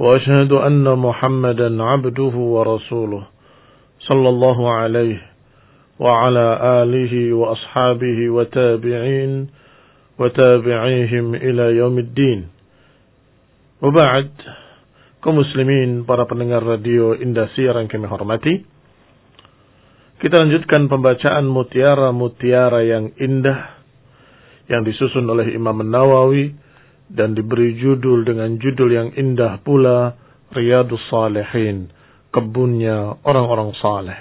وأشهد أن محمدا عبده ورسوله صلى الله عليه وعلى آله وأصحابه وتابعين وتابعيهم إلى يوم الدين وبعد kaum muslimin para pendengar radio Indasiar yang kami hormati kita lanjutkan pembacaan mutiara-mutiara yang indah yang disusun oleh Imam Nawawi dan diberi judul dengan judul yang indah pula Riyadus Salihin kebunnya orang-orang saleh.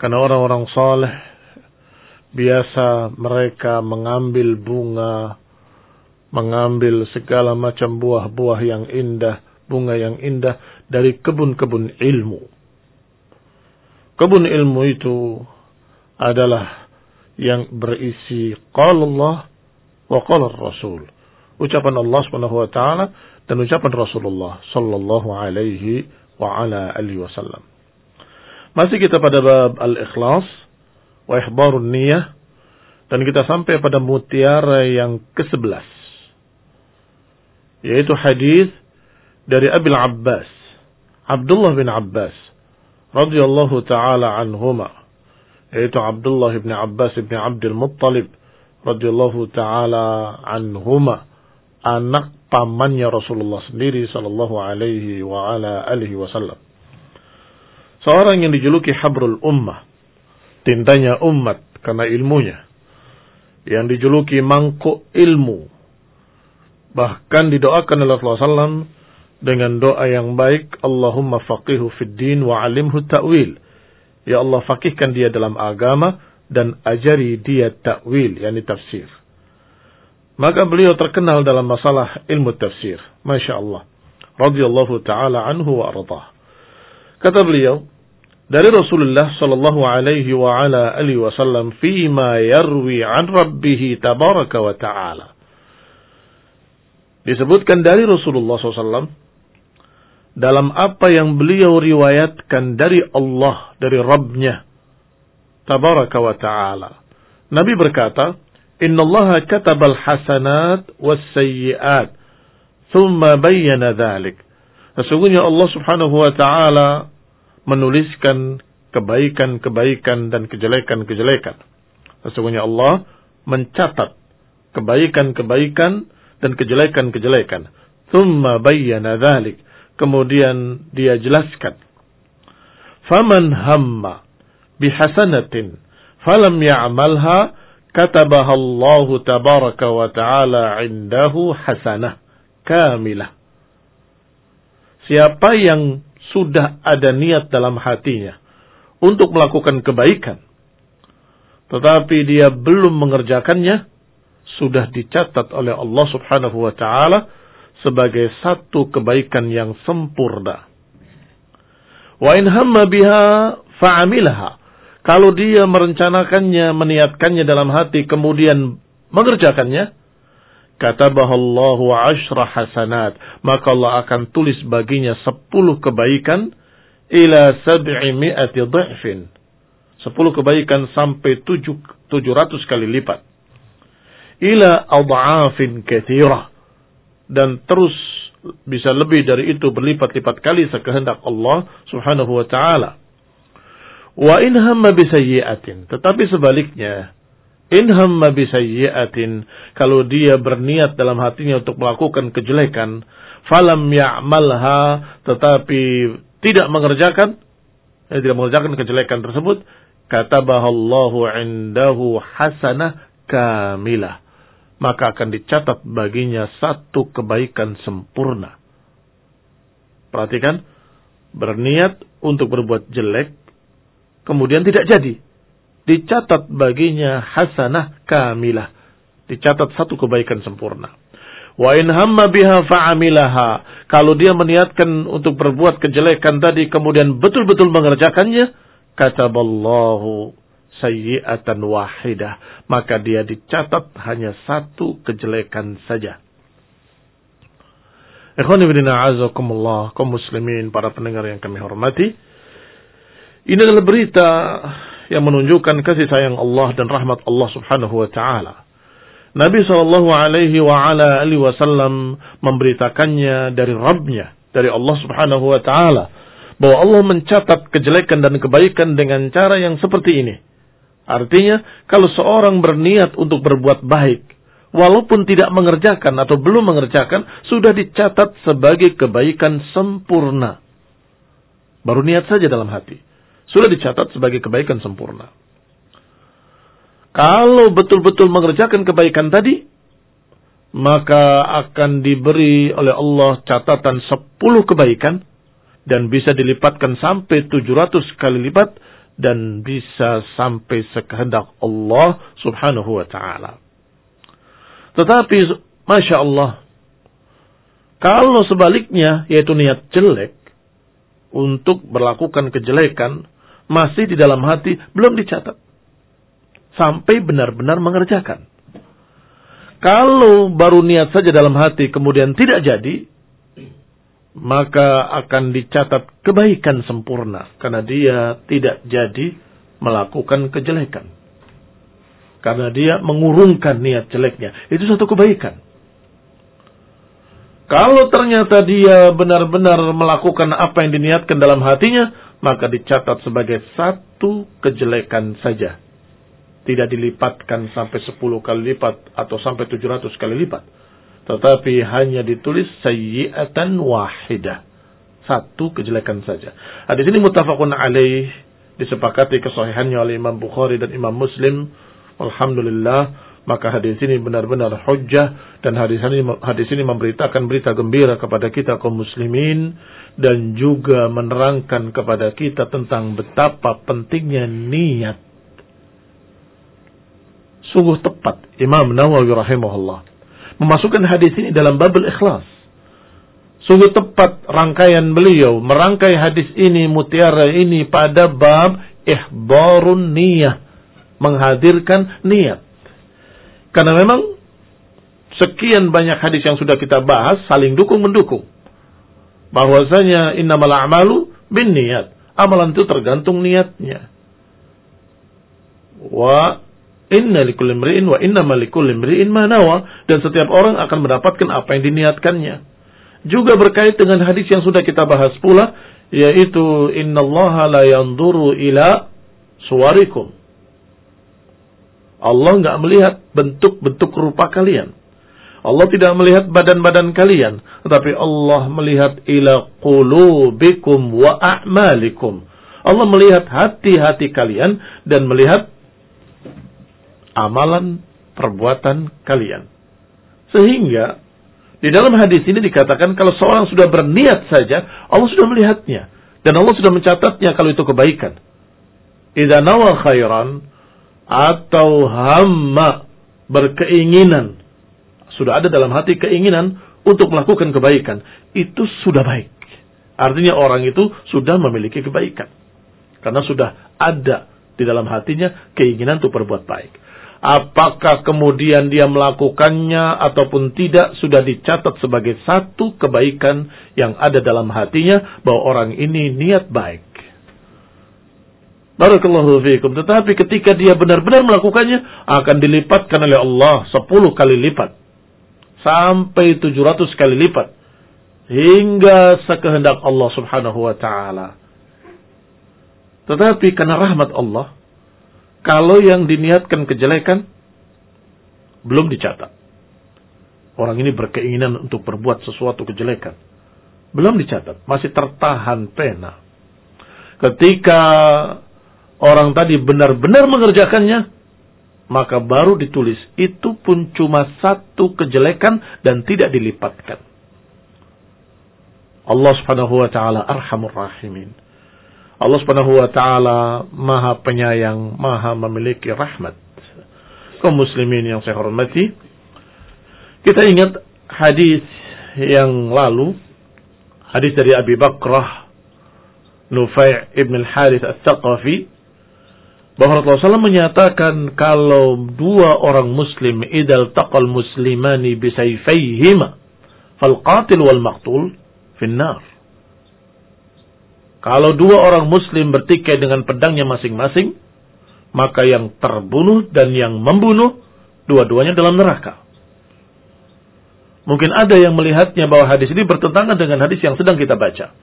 Karena orang-orang saleh biasa mereka mengambil bunga mengambil segala macam buah-buah yang indah bunga yang indah dari kebun-kebun ilmu. Kebun ilmu itu adalah yang berisi qala Allah wa qala Rasul ucapan Allah Subhanahu wa taala dan ucapan Rasulullah sallallahu alaihi wa ala alihi wasallam. Masih kita pada bab al-ikhlas wa ihbarun niyah dan kita sampai pada mutiara yang ke-11 yaitu hadis dari Abil Abbas Abdullah bin Abbas radhiyallahu taala anhuma yaitu Abdullah bin Abbas bin Abdul Muttalib radhiyallahu taala anhuma anak pamannya Rasulullah sendiri sallallahu alaihi wa ala alihi wasallam. Seorang yang dijuluki Habrul Ummah, tintanya umat karena ilmunya. Yang dijuluki mangkuk ilmu. Bahkan didoakan oleh Rasulullah SAW dengan doa yang baik, Allahumma faqihu fid din wa alimhu ta'wil. Ya Allah fakihkan dia dalam agama dan ajari dia ta'wil, yakni tafsir. Maka beliau terkenal dalam masalah ilmu tafsir. Masya Allah. Radiyallahu ta'ala anhu wa ardah. Kata beliau, dari Rasulullah sallallahu alaihi wa ala alihi wasallam fima yarwi an rabbih tabaraka wa ta'ala. Disebutkan dari Rasulullah SAW dalam apa yang beliau riwayatkan dari Allah, dari Rabbnya, tabaraka wa ta'ala. Nabi berkata, Inna Allah katabal hasanat was sayyiat. Thumma bayyana dhalik. Sesungguhnya Allah subhanahu wa ta'ala menuliskan kebaikan-kebaikan dan kejelekan-kejelekan. Sesungguhnya Allah mencatat kebaikan-kebaikan dan kejelekan-kejelekan. Thumma bayyana dhalik. Kemudian dia jelaskan. Faman hamma bihasanatin falam ya'malha katabaha Allah tabaraka wa ta'ala indahu hasanah kamilah. Siapa yang sudah ada niat dalam hatinya untuk melakukan kebaikan, tetapi dia belum mengerjakannya, sudah dicatat oleh Allah subhanahu wa ta'ala sebagai satu kebaikan yang sempurna. Wa in hamma biha fa'amilaha. Kalau dia merencanakannya, meniatkannya dalam hati, kemudian mengerjakannya, kata Allahu ashra hasanat. Maka Allah akan tulis baginya sepuluh kebaikan ila sab'i mi'ati dha'fin. Sepuluh kebaikan sampai tujuh, ratus kali lipat. Ila adha'afin kathirah. Dan terus bisa lebih dari itu berlipat-lipat kali sekehendak Allah subhanahu wa ta'ala. Wa in hamma bisayyi'atin. Tetapi sebaliknya, in hamma bisayyi'atin, kalau dia berniat dalam hatinya untuk melakukan kejelekan, falam ya'malha, tetapi tidak mengerjakan, eh, tidak mengerjakan kejelekan tersebut, kata bahallahu indahu hasanah kamilah. Maka akan dicatat baginya satu kebaikan sempurna. Perhatikan, berniat untuk berbuat jelek, kemudian tidak jadi. Dicatat baginya hasanah kamilah. Dicatat satu kebaikan sempurna. Wa in hamma biha fa'amilaha. Kalau dia meniatkan untuk berbuat kejelekan tadi kemudian betul-betul mengerjakannya, kataballahu sayyi'atan wahidah. Maka dia dicatat hanya satu kejelekan saja. Ikhwan ibn a'azakumullah, kaum muslimin, para pendengar yang kami hormati. Ini adalah berita yang menunjukkan kasih sayang Allah dan rahmat Allah subhanahu wa ta'ala. Nabi Shallallahu Alaihi Wasallam memberitakannya dari Rabbnya, dari Allah Subhanahu Wa Taala, bahwa Allah mencatat kejelekan dan kebaikan dengan cara yang seperti ini. Artinya, kalau seorang berniat untuk berbuat baik, walaupun tidak mengerjakan atau belum mengerjakan, sudah dicatat sebagai kebaikan sempurna. Baru niat saja dalam hati. Sudah dicatat sebagai kebaikan sempurna. Kalau betul-betul mengerjakan kebaikan tadi, maka akan diberi oleh Allah catatan 10 kebaikan dan bisa dilipatkan sampai 700 kali lipat dan bisa sampai sekehendak Allah subhanahu wa ta'ala. Tetapi, Masya Allah, kalau sebaliknya, yaitu niat jelek, untuk melakukan kejelekan, masih di dalam hati, belum dicatat sampai benar-benar mengerjakan. Kalau baru niat saja dalam hati kemudian tidak jadi, maka akan dicatat kebaikan sempurna karena dia tidak jadi melakukan kejelekan. Karena dia mengurungkan niat jeleknya. Itu satu kebaikan. Kalau ternyata dia benar-benar melakukan apa yang diniatkan dalam hatinya, maka dicatat sebagai satu kejelekan saja tidak dilipatkan sampai 10 kali lipat atau sampai 700 kali lipat. Tetapi hanya ditulis sayyi'atan wahidah. Satu kejelekan saja. Hadis ini mutafakun alaih disepakati kesahihannya oleh Imam Bukhari dan Imam Muslim. Alhamdulillah maka hadis ini benar-benar hujjah dan hadis ini hadis ini memberitakan berita gembira kepada kita kaum muslimin dan juga menerangkan kepada kita tentang betapa pentingnya niat Sungguh tepat Imam Nawawi rahimahullah memasukkan hadis ini dalam babul ikhlas. Sungguh tepat rangkaian beliau merangkai hadis ini mutiara ini pada bab ihbarun niyah, menghadirkan niat. Karena memang sekian banyak hadis yang sudah kita bahas saling dukung mendukung. Bahwasanya innamal a'malu bin niat. Amalan itu tergantung niatnya. Wa Inna likulli imri'in wa inna likulli imri'in ma nawa dan setiap orang akan mendapatkan apa yang diniatkannya. Juga berkait dengan hadis yang sudah kita bahas pula yaitu innallaha la yanzuru ila suwarikum. Allah nggak melihat bentuk-bentuk rupa kalian. Allah tidak melihat badan-badan kalian, tetapi Allah melihat ila qulubikum wa a'malikum. Allah melihat hati-hati kalian dan melihat amalan perbuatan kalian. Sehingga di dalam hadis ini dikatakan kalau seorang sudah berniat saja, Allah sudah melihatnya dan Allah sudah mencatatnya kalau itu kebaikan. Idza nawa khairan atau hamma berkeinginan sudah ada dalam hati keinginan untuk melakukan kebaikan, itu sudah baik. Artinya orang itu sudah memiliki kebaikan. Karena sudah ada di dalam hatinya keinginan untuk berbuat baik. Apakah kemudian dia melakukannya ataupun tidak sudah dicatat sebagai satu kebaikan yang ada dalam hatinya bahwa orang ini niat baik. Barakallahu fiikum. Tetapi ketika dia benar-benar melakukannya akan dilipatkan oleh Allah 10 kali lipat. Sampai 700 kali lipat. Hingga sekehendak Allah subhanahu wa ta'ala. Tetapi karena rahmat Allah, kalau yang diniatkan kejelekan belum dicatat. Orang ini berkeinginan untuk berbuat sesuatu kejelekan. Belum dicatat, masih tertahan pena. Ketika orang tadi benar-benar mengerjakannya, maka baru ditulis itu pun cuma satu kejelekan dan tidak dilipatkan. Allah Subhanahu wa taala arhamur rahimin. Allah Subhanahu wa taala Maha Penyayang, Maha memiliki rahmat. Kaum muslimin yang saya hormati, kita ingat hadis yang lalu, hadis dari Abi Bakrah Nufai' ibn al-Harith al-Thaqafi, bahwa Rasulullah SAW menyatakan kalau dua orang muslim idal taqal muslimani bisayfayhima fal qatil wal maqtul finnar. Kalau dua orang muslim bertikai dengan pedangnya masing-masing, maka yang terbunuh dan yang membunuh dua-duanya dalam neraka. Mungkin ada yang melihatnya bahwa hadis ini bertentangan dengan hadis yang sedang kita baca.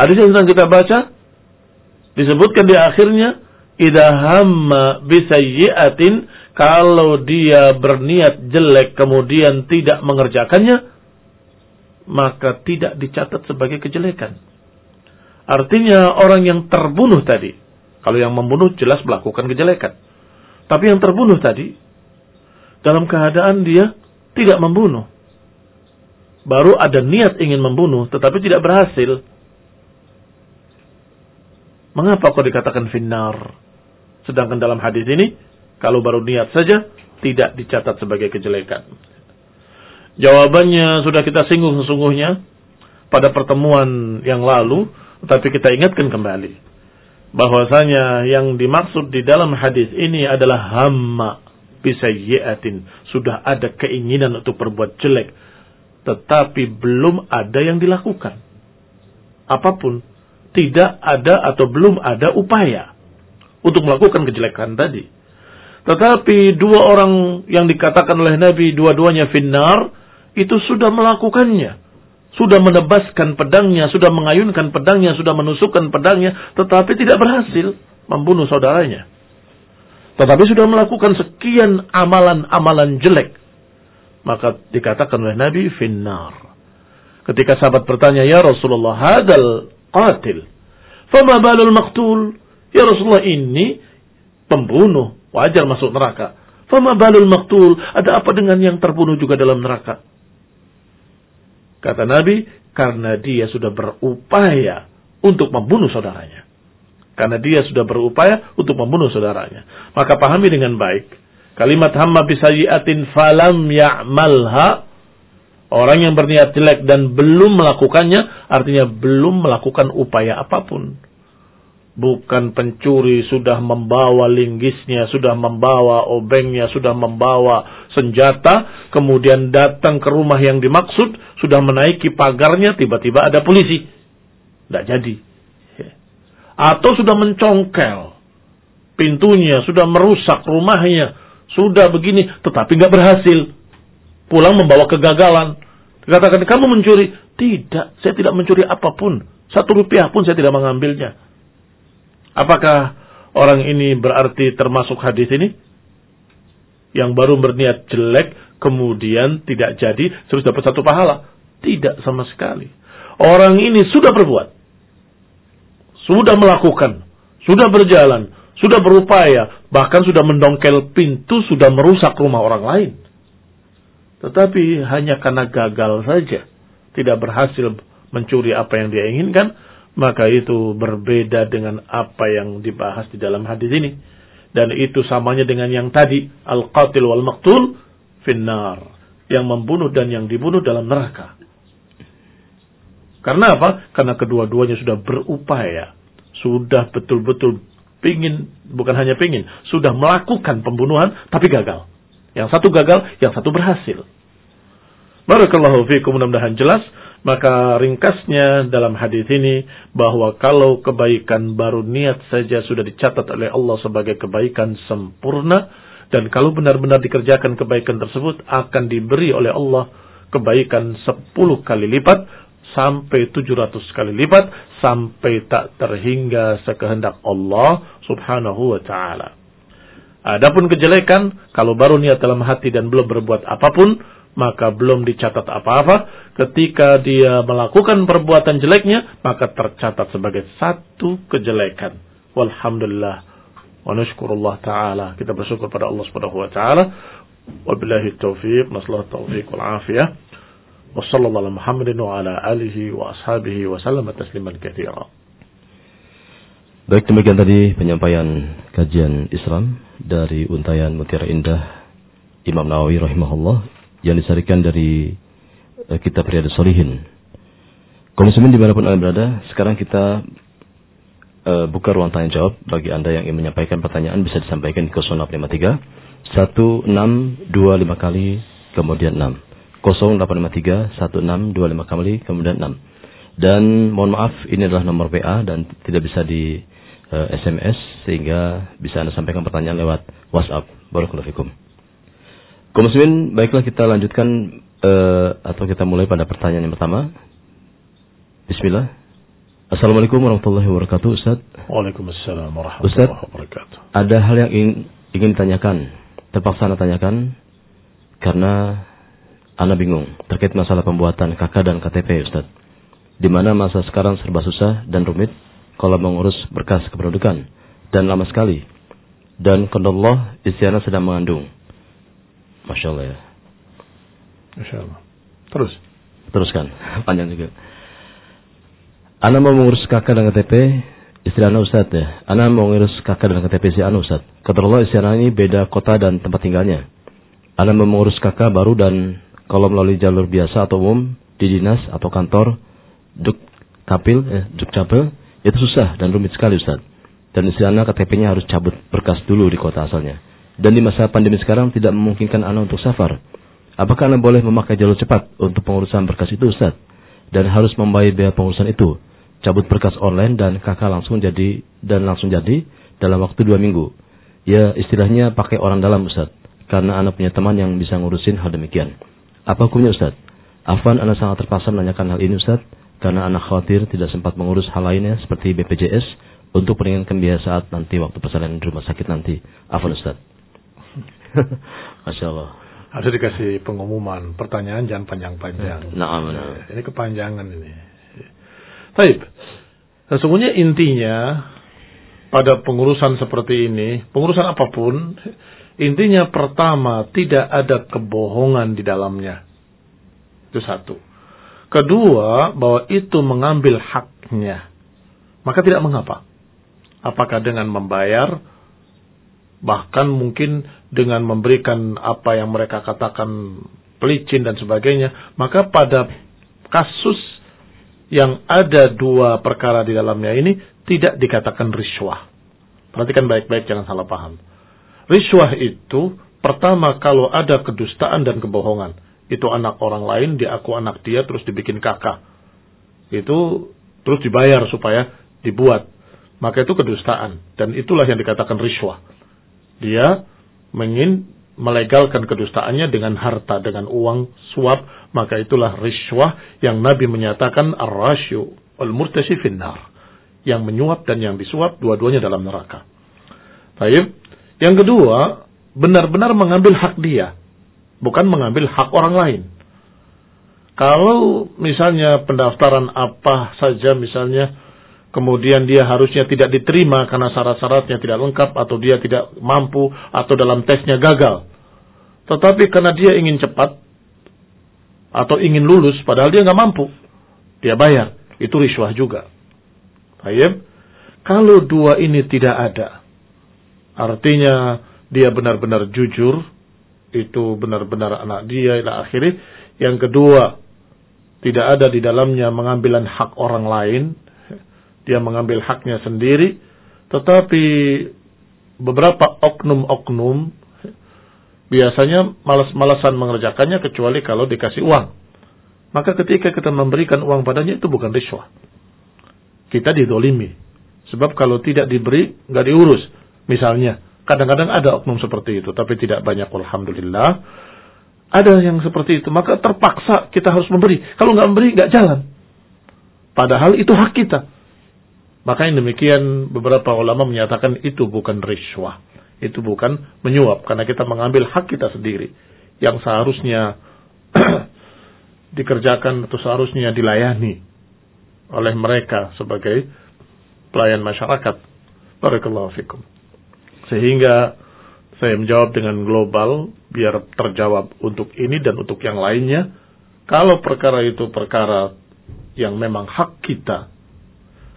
Hadis yang sedang kita baca disebutkan di akhirnya idza hamma bisayyi'atin kalau dia berniat jelek kemudian tidak mengerjakannya maka tidak dicatat sebagai kejelekan. Artinya orang yang terbunuh tadi, kalau yang membunuh jelas melakukan kejelekan. Tapi yang terbunuh tadi dalam keadaan dia tidak membunuh baru ada niat ingin membunuh tetapi tidak berhasil. Mengapa kok dikatakan finnar? Sedangkan dalam hadis ini kalau baru niat saja tidak dicatat sebagai kejelekan. Jawabannya sudah kita singgung sesungguhnya pada pertemuan yang lalu, tapi kita ingatkan kembali bahwasanya yang dimaksud di dalam hadis ini adalah hamma bisayyi'atin. Sudah ada keinginan untuk berbuat jelek, tetapi belum ada yang dilakukan. Apa pun, tidak ada atau belum ada upaya untuk melakukan kejelekan tadi. Tetapi dua orang yang dikatakan oleh Nabi dua-duanya finnar itu sudah melakukannya. Sudah menebaskan pedangnya, sudah mengayunkan pedangnya, sudah menusukkan pedangnya, tetapi tidak berhasil membunuh saudaranya. Tetapi sudah melakukan sekian amalan-amalan jelek maka dikatakan oleh Nabi finnar. Ketika sahabat bertanya, "Ya Rasulullah, hadal qatil. Fama balul maqtul?" Ya Rasulullah, ini pembunuh, wajar masuk neraka. Fama balul maqtul? Ada apa dengan yang terbunuh juga dalam neraka? Kata Nabi, karena dia sudah berupaya untuk membunuh saudaranya. Karena dia sudah berupaya untuk membunuh saudaranya. Maka pahami dengan baik Kalimat hamma bisayiatin falam ya'malha. Orang yang berniat jelek dan belum melakukannya, artinya belum melakukan upaya apa pun. Bukan pencuri sudah membawa linggisnya, sudah membawa obengnya, sudah membawa senjata, kemudian datang ke rumah yang dimaksud, sudah menaiki pagarnya, tiba-tiba ada polisi. Tidak jadi. Atau sudah mencongkel pintunya, sudah merusak rumahnya, sudah begini, tetapi nggak berhasil. Pulang membawa kegagalan. Katakan, kamu mencuri. Tidak, saya tidak mencuri apa pun. Satu rupiah pun saya tidak mengambilnya. Apakah orang ini berarti termasuk hadis ini? Yang baru berniat jelek, kemudian tidak jadi, terus dapat satu pahala. Tidak sama sekali. Orang ini sudah berbuat. Sudah melakukan. Sudah berjalan sudah berupaya, bahkan sudah mendongkel pintu, sudah merusak rumah orang lain. Tetapi hanya karena gagal saja, tidak berhasil mencuri apa yang dia inginkan, maka itu berbeda dengan apa yang dibahas di dalam hadis ini. Dan itu samanya dengan yang tadi, al-qatil wal maqtul finnar. Yang membunuh dan yang dibunuh dalam neraka. Karena apa? Karena kedua-duanya sudah berupaya. Sudah betul-betul pingin, bukan hanya pingin, sudah melakukan pembunuhan tapi gagal. Yang satu gagal, yang satu berhasil. Barakallahu fiikum mudah-mudahan jelas. Maka ringkasnya dalam hadis ini bahwa kalau kebaikan baru niat saja sudah dicatat oleh Allah sebagai kebaikan sempurna dan kalau benar-benar dikerjakan kebaikan tersebut akan diberi oleh Allah kebaikan sepuluh kali lipat sampai 700 kali lipat sampai tak terhingga sekehendak Allah Subhanahu wa taala. Adapun kejelekan kalau baru niat dalam hati dan belum berbuat apa pun maka belum dicatat apa-apa. Ketika dia melakukan perbuatan jeleknya, maka tercatat sebagai satu kejelekan. Walhamdulillah. Wa nashkurullah ta'ala. Kita bersyukur pada Allah subhanahu wa ta'ala. Wabillahi taufiq, nasallahu taufiq wal afiyah. Wassalamualaikum warahmatullahi wabarakatuh. Wa ala alihi wa ashabihi wa sallam tasliman kathira. Baik demikian tadi penyampaian kajian Islam dari Untayan Mutiara Indah Imam Nawawi rahimahullah yang disarikan dari uh, kitab Riyadus Solihin. Muslimin di mana pun anda berada, sekarang kita uh, buka ruang tanya jawab bagi anda yang ingin menyampaikan pertanyaan bisa disampaikan di 0853 1625 kali kemudian 6 0853 1625 kali kemudian 6 dan mohon maaf ini adalah nomor PA dan tidak bisa di uh, eh, SMS sehingga bisa anda sampaikan pertanyaan lewat WhatsApp. Barakallahu fikum. Kaum muslimin, baiklah kita lanjutkan uh, atau kita mulai pada pertanyaan yang pertama Bismillah. Assalamualaikum warahmatullahi wabarakatuh, Ustaz. Waalaikumsalam warahmatullahi Ustaz, wabarakatuh. Ada hal yang ingin, ingin ditanyakan, terpaksa Anda tanyakan, karena Anda bingung terkait masalah pembuatan KK dan KTP, Ustaz. Di mana masa sekarang serba susah dan rumit kalau mengurus berkas kependudukan dan lama sekali. Dan Allah istiana sedang mengandung. Masya Allah ya. Masya Allah. Terus. Teruskan. Panjang juga. Ana mau mengurus kakak dan KTP istri Ana Ustaz ya. Ana mau mengurus kakak dan KTP si Ana Ustaz. Kata Allah istri Ana ini beda kota dan tempat tinggalnya. Ana mau mengurus kakak baru dan kalau melalui jalur biasa atau umum di dinas atau kantor duk kapil eh, duk capil itu susah dan rumit sekali Ustaz. Dan istri Ana KTP-nya harus cabut berkas dulu di kota asalnya. Dan di masa pandemi sekarang tidak memungkinkan Ana untuk safar. Apakah Ana boleh memakai jalur cepat untuk pengurusan berkas itu Ustaz? Dan harus membayar biaya pengurusan itu cabut berkas online dan kakak langsung jadi dan langsung jadi dalam waktu dua minggu. Ya istilahnya pakai orang dalam Ustaz. Karena anak punya teman yang bisa ngurusin hal demikian. Apa hukumnya Ustaz? Afan anak sangat terpaksa menanyakan hal ini Ustaz. Karena anak khawatir tidak sempat mengurus hal lainnya seperti BPJS untuk meringankan biaya saat nanti waktu persalinan di rumah sakit nanti. Afan Ustaz. Masya Allah. Ada dikasih pengumuman, pertanyaan jangan panjang-panjang. Nah, nah. Ini kepanjangan ini. Baik. Sesungguhnya intinya pada pengurusan seperti ini, pengurusan apa pun, intinya pertama tidak ada kebohongan di dalamnya. Itu satu. Kedua, bahwa itu mengambil haknya. Maka tidak mengapa. Apakah dengan membayar, bahkan mungkin dengan memberikan apa yang mereka katakan pelicin dan sebagainya, maka pada kasus yang ada dua perkara di dalamnya ini tidak dikatakan riswah. Perhatikan baik-baik jangan salah paham. Riswah itu pertama kalau ada kedustaan dan kebohongan. Itu anak orang lain, dia aku anak dia, terus dibikin kakak. Itu terus dibayar supaya dibuat. Maka itu kedustaan. Dan itulah yang dikatakan riswah. Dia ingin melegalkan kedustaannya dengan harta, dengan uang suap, maka itulah riswah yang Nabi menyatakan ar-rasyu al-murtasi finnar. Yang menyuap dan yang disuap dua-duanya dalam neraka. Baik. Yang kedua, benar-benar mengambil hak dia, bukan mengambil hak orang lain. Kalau misalnya pendaftaran apa saja misalnya kemudian dia harusnya tidak diterima karena syarat-syaratnya tidak lengkap atau dia tidak mampu atau dalam tesnya gagal. Tetapi karena dia ingin cepat atau ingin lulus padahal dia nggak mampu, dia bayar. Itu riswah juga. Baik. Kalau dua ini tidak ada, artinya dia benar-benar jujur, itu benar-benar anak dia, ila akhirnya. Yang kedua, tidak ada di dalamnya mengambilan hak orang lain, dia mengambil haknya sendiri, tetapi beberapa oknum-oknum biasanya malas-malasan mengerjakannya kecuali kalau dikasih uang. Maka ketika kita memberikan uang padanya itu bukan riswah. Kita didolimi. Sebab kalau tidak diberi, nggak diurus. Misalnya, kadang-kadang ada oknum seperti itu, tapi tidak banyak. Alhamdulillah. Ada yang seperti itu, maka terpaksa kita harus memberi. Kalau nggak memberi, nggak jalan. Padahal itu hak kita. Maka yang demikian beberapa ulama menyatakan itu bukan riswah. Itu bukan menyuap karena kita mengambil hak kita sendiri yang seharusnya dikerjakan atau seharusnya dilayani oleh mereka sebagai pelayan masyarakat. Barakallahu fikum. Sehingga saya menjawab dengan global biar terjawab untuk ini dan untuk yang lainnya. Kalau perkara itu perkara yang memang hak kita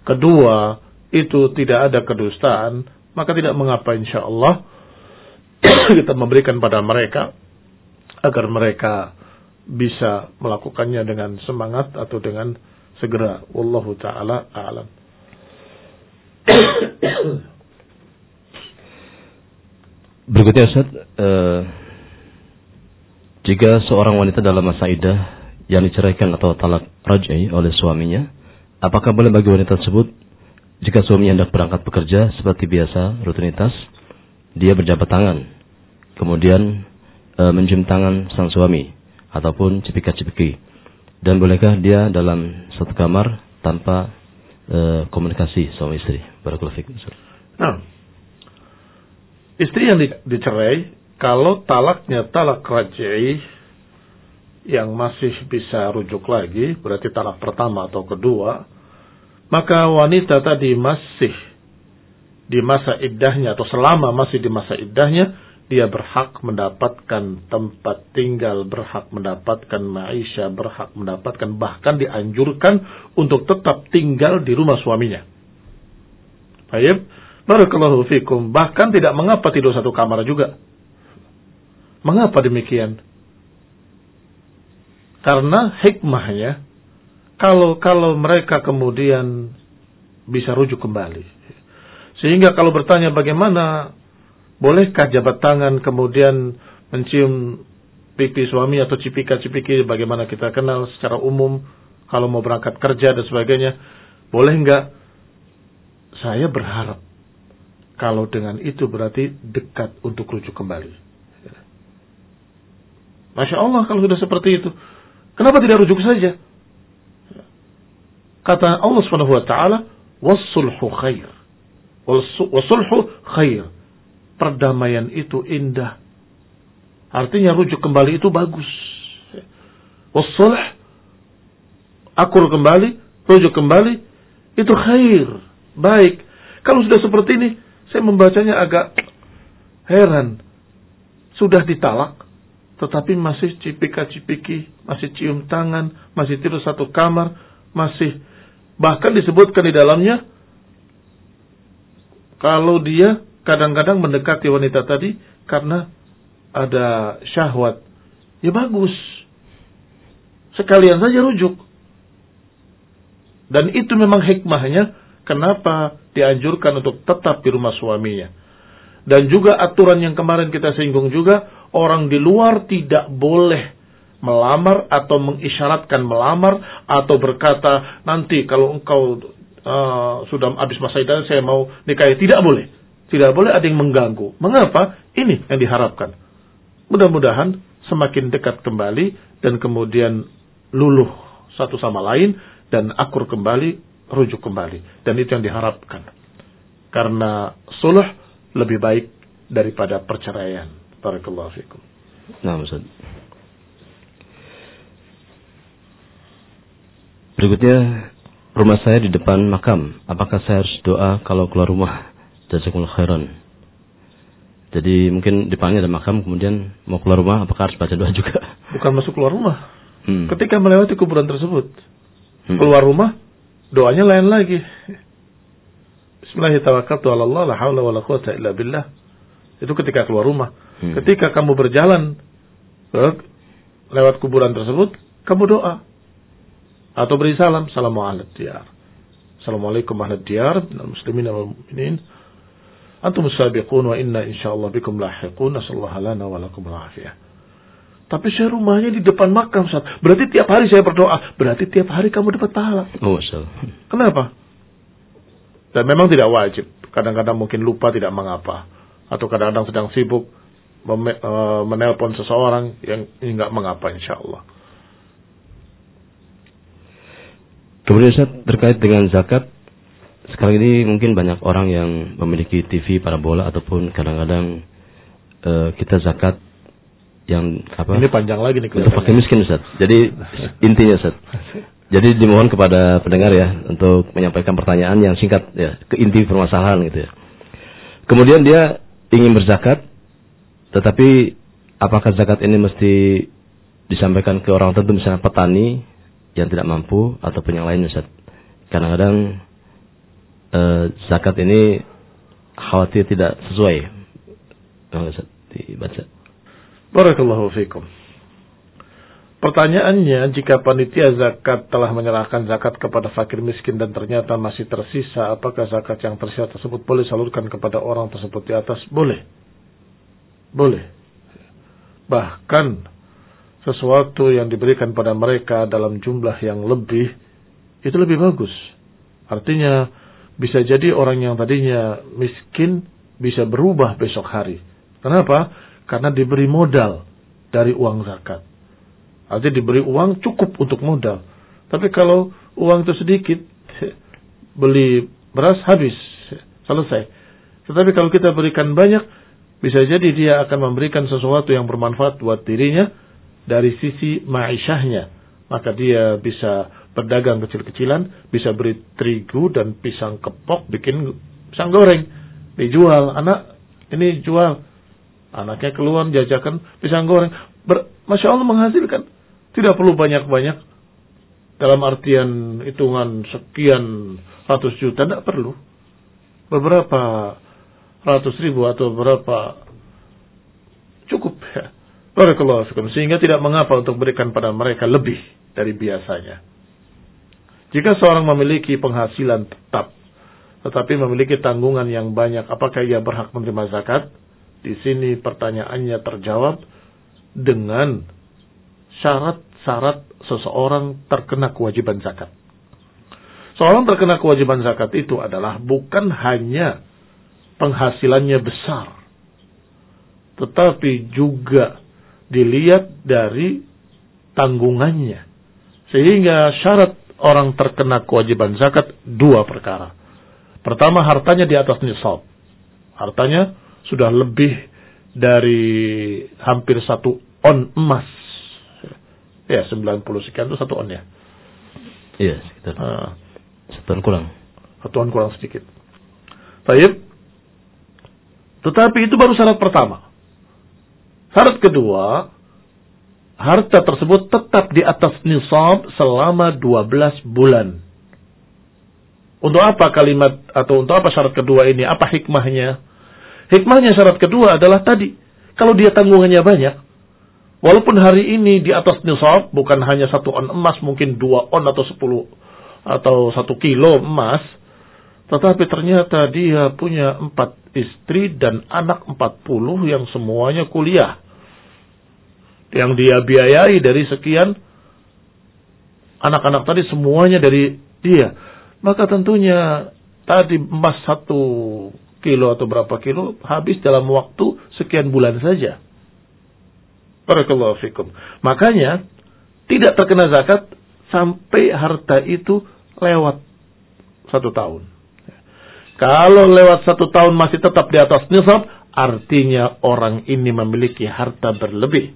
Kedua, itu tidak ada kedustaan, maka tidak mengapa insya Allah kita memberikan pada mereka agar mereka bisa melakukannya dengan semangat atau dengan segera. Wallahu taala a'lam. Berikutnya Ustaz, uh, jika seorang wanita dalam masa idah yang diceraikan atau talak raj'i oleh suaminya, apakah boleh bagi wanita tersebut jika suaminya hendak berangkat bekerja seperti biasa rutinitas, dia berjabat tangan, kemudian e, mencium tangan sang suami ataupun cipika-cipiki. Dan bolehkah dia dalam satu kamar tanpa e, komunikasi suami istri? Barakallahu. Nah, istri yang dicerai kalau talaknya talak raj'i yang masih bisa rujuk lagi, berarti talak pertama atau kedua, maka wanita tadi masih di masa iddahnya atau selama masih di masa iddahnya, dia berhak mendapatkan tempat tinggal, berhak mendapatkan maisha, berhak mendapatkan bahkan dianjurkan untuk tetap tinggal di rumah suaminya. Baik, barakallahu fikum. Bahkan tidak mengapa tidur satu kamar juga. Mengapa demikian? Karena hikmahnya, kalau kalau mereka kemudian bisa rujuk kembali. Sehingga kalau bertanya bagaimana, bolehkah jabat tangan kemudian mencium pipi suami atau cipika-cipiki bagaimana kita kenal secara umum kalau mau berangkat kerja dan sebagainya. Boleh enggak? Saya berharap kalau dengan itu berarti dekat untuk rujuk kembali. Masya Allah kalau sudah seperti itu. Kenapa tidak rujuk saja? Kata Allah Subhanahu wa taala, "Was-sulhu khair." Was-sulhu khair. Perdamaian itu indah. Artinya rujuk kembali itu bagus. Was-sulh akur kembali, rujuk kembali itu khair, baik. Kalau sudah seperti ini, saya membacanya agak heran. Sudah ditalak, tetapi masih cipika-cipiki, masih cium tangan, masih tidur satu kamar, masih bahkan disebutkan di dalamnya kalau dia kadang-kadang mendekati wanita tadi karena ada syahwat. Ya bagus. Sekalian saja rujuk. Dan itu memang hikmahnya kenapa dianjurkan untuk tetap di rumah suaminya. Dan juga aturan yang kemarin kita singgung juga, orang di luar tidak boleh melamar atau mengisyaratkan melamar atau berkata nanti kalau engkau uh, sudah habis masa idah saya mau nikahi. Tidak boleh. Tidak boleh ada yang mengganggu. Mengapa? Ini yang diharapkan. Mudah-mudahan semakin dekat kembali dan kemudian luluh satu sama lain dan akur kembali rujuk kembali. Dan itu yang diharapkan. Karena suluh lebih baik daripada perceraian. Barakallahu fikum. Nah, Ustaz. Berikutnya, rumah saya di depan makam. Apakah saya harus doa kalau keluar rumah? Jazakumullah khairan. Jadi mungkin depannya ada makam, kemudian mau keluar rumah, apakah harus baca doa juga? Bukan masuk keluar rumah. Hmm. Ketika melewati kuburan tersebut, hmm. keluar rumah, doanya lain lagi. Bismillahirrahmanirrahim. Itu ketika keluar rumah. Hmm. Ketika kamu berjalan lewat kuburan tersebut, kamu doa. Atau beri salam. Assalamualaikum diyar. Assalamualaikum ahli diyar. Muslimin wal mu'minin. Antum sabiqun wa inna insyaallah bikum lahiqun. Nasallahu lana wa lakum al Tapi saya rumahnya di depan makam, Ustaz. Berarti tiap hari saya berdoa. Berarti tiap hari kamu dapat pahala. Oh, Kenapa? Dan memang tidak wajib. Kadang-kadang mungkin lupa tidak mengapa. Atau kadang-kadang sedang sibuk menelpon seseorang yang nggak mengapa insya Allah. Kemudian Ustaz, terkait dengan zakat, sekarang ini mungkin banyak orang yang memiliki TV parabola ataupun kadang-kadang uh, kita zakat yang apa? Ini panjang lagi nih. Untuk fakir miskin Ustaz. Jadi intinya Ustaz. Jadi dimohon kepada pendengar ya untuk menyampaikan pertanyaan yang singkat ya ke inti permasalahan gitu ya. Kemudian dia ingin berzakat, tetapi apakah zakat ini mesti disampaikan ke orang tertentu misalnya petani yang tidak mampu ataupun yang lain Ustaz. Kadang-kadang eh, zakat ini khawatir tidak sesuai. Ustaz dibaca. Barakallahu fiikum. Pertanyaannya, jika panitia zakat telah menyerahkan zakat kepada fakir miskin dan ternyata masih tersisa, apakah zakat yang tersisa tersebut boleh salurkan kepada orang tersebut di atas? Boleh. Boleh. Bahkan sesuatu yang diberikan pada mereka dalam jumlah yang lebih, itu lebih bagus. Artinya, bisa jadi orang yang tadinya miskin bisa berubah besok hari. Kenapa? Karena diberi modal dari uang zakat. Artinya diberi uang cukup untuk modal. Tapi kalau uang itu sedikit, beli beras habis, selesai. Tetapi kalau kita berikan banyak, bisa jadi dia akan memberikan sesuatu yang bermanfaat buat dirinya dari sisi ma'isyahnya. Maka dia bisa berdagang kecil-kecilan, bisa beri terigu dan pisang kepok, bikin pisang goreng. Dijual, anak ini jual. Anaknya keluar jajakan pisang goreng. Ber, Masya Allah menghasilkan. Tidak perlu banyak-banyak. Dalam artian hitungan sekian ratus juta, tidak perlu. Beberapa ratus ribu atau berapa cukup ya. Barakallahu fikum. Sehingga tidak mengapa untuk berikan pada mereka lebih dari biasanya. Jika seorang memiliki penghasilan tetap, tetapi memiliki tanggungan yang banyak, apakah ia berhak menerima zakat? Di sini pertanyaannya terjawab dengan syarat syarat seseorang terkena kewajiban zakat. Seorang terkena kewajiban zakat itu adalah bukan hanya penghasilannya besar, tetapi juga dilihat dari tanggungannya. Sehingga syarat orang terkena kewajiban zakat dua perkara. Pertama, hartanya di atas nisab. Hartanya sudah lebih dari hampir satu on emas Ya, 90 sekian itu satu on ya. Iya, sekitar. Uh, satuan kurang. Satuan kurang sedikit. Baik. Tetapi itu baru syarat pertama. Syarat kedua, harta tersebut tetap di atas nisab selama 12 bulan. Untuk apa kalimat atau untuk apa syarat kedua ini? Apa hikmahnya? Hikmahnya syarat kedua adalah tadi. Kalau dia tanggungannya banyak, Walaupun hari ini di atas nisab bukan hanya satu on emas, mungkin dua on atau sepuluh atau satu kilo emas, tetapi ternyata dia punya empat istri dan anak empat puluh yang semuanya kuliah. Yang dia biayai dari sekian anak-anak tadi semuanya dari dia. Maka tentunya tadi emas satu kilo atau berapa kilo habis dalam waktu sekian bulan saja. Barakallahu fikum. Makanya tidak terkena zakat sampai harta itu lewat satu tahun. Kalau lewat satu tahun masih tetap di atas nisab, artinya orang ini memiliki harta berlebih.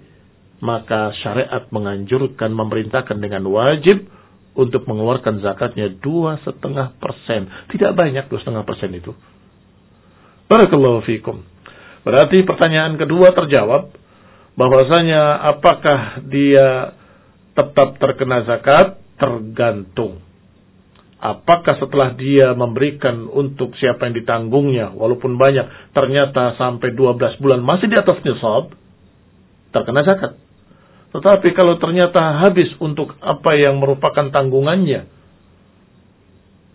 Maka syariat menganjurkan, memerintahkan dengan wajib untuk mengeluarkan zakatnya dua setengah persen. Tidak banyak dua setengah persen itu. Barakallahu fikum. Berarti pertanyaan kedua terjawab bahwasanya apakah dia tetap terkena zakat tergantung apakah setelah dia memberikan untuk siapa yang ditanggungnya walaupun banyak ternyata sampai 12 bulan masih di atas nisab terkena zakat. Tetapi kalau ternyata habis untuk apa yang merupakan tanggungannya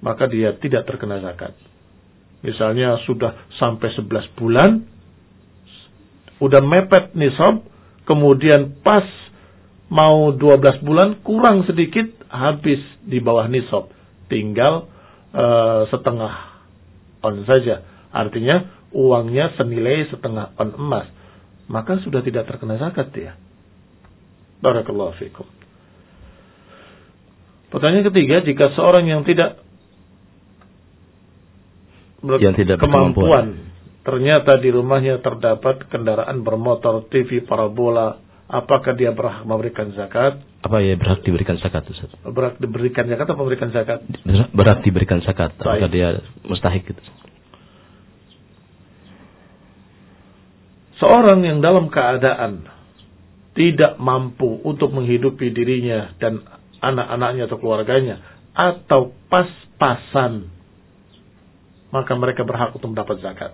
maka dia tidak terkena zakat. Misalnya sudah sampai 11 bulan udah mepet nisab, kemudian pas mau 12 bulan kurang sedikit habis di bawah nisab, tinggal uh, setengah on saja. Artinya uangnya senilai setengah on emas, maka sudah tidak terkena zakat dia. Barakallahu fikum. Pertanyaan ketiga, jika seorang yang tidak yang tidak kemampuan Ternyata di rumahnya terdapat kendaraan bermotor, TV, parabola. Apakah dia berhak memberikan zakat? Apa ya berhak diberikan zakat Ustaz? Berhak diberikan zakat atau memberikan zakat? Berhak diberikan zakat. Apakah dia mustahik gitu? Seorang yang dalam keadaan tidak mampu untuk menghidupi dirinya dan anak-anaknya atau keluarganya atau pas-pasan maka mereka berhak untuk mendapat zakat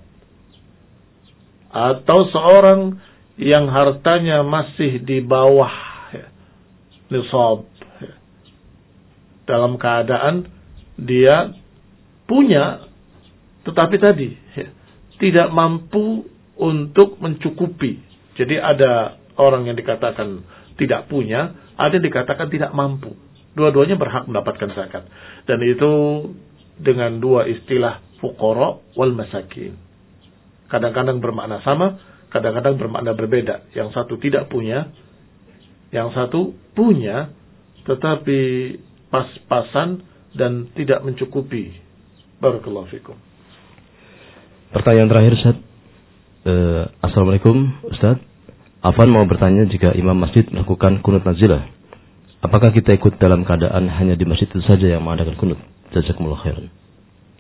atau seorang yang hartanya masih di bawah nisab. Dalam keadaan dia punya tetapi tadi ya, tidak mampu untuk mencukupi. Jadi ada orang yang dikatakan tidak punya, ada yang dikatakan tidak mampu. Dua-duanya berhak mendapatkan zakat. Dan itu dengan dua istilah fukoro wal masakin. Kadang-kadang bermakna sama, kadang-kadang bermakna berbeda. Yang satu tidak punya, yang satu punya, tetapi pas-pasan dan tidak mencukupi. Barakallahu fikum. Pertanyaan terakhir Ustaz. Uh, Assalamualaikum Ustaz. Afan mau bertanya jika imam masjid melakukan kunut nazilah. Apakah kita ikut dalam keadaan hanya di masjid itu saja yang mengadakan kunut? Jazakumullah khairan.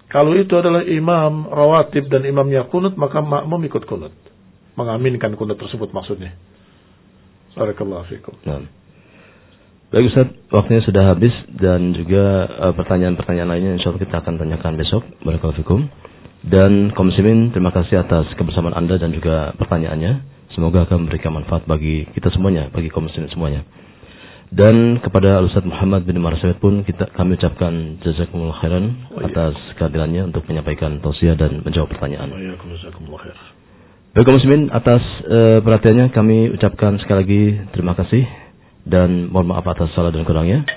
Kalau itu adalah imam rawatib dan imamnya kunut, maka makmum ikut kunut. Mengaminkan kunut tersebut maksudnya. Barakallahu fikum. Nah. Baik Ustaz, waktunya sudah habis dan juga eh, pertanyaan-pertanyaan uh, lainnya insya Allah kita akan tanyakan besok. Barakallahu fikum. Dan komisimin terima kasih atas kebersamaan Anda dan juga pertanyaannya. Semoga akan memberikan manfaat bagi kita semuanya, bagi kaum muslimin semuanya. Dan kepada Ustaz Muhammad bin Marsawet pun kita kami ucapkan jazakumullah khairan oh, iya. atas kehadirannya untuk menyampaikan tausiah dan menjawab pertanyaan. Oh, iya, Baik muslimin atas uh, perhatiannya kami ucapkan sekali lagi terima kasih dan mohon maaf atas salah dan kurangnya.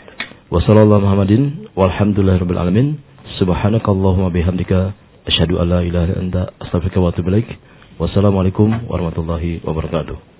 Wassalamualaikum Muhammadin walhamdulillahirabbil alamin. Subhanakallahumma bihamdika asyhadu an la ilaha illa anta astaghfiruka wa atubu ilaik. Wassalamualaikum warahmatullahi wabarakatuh.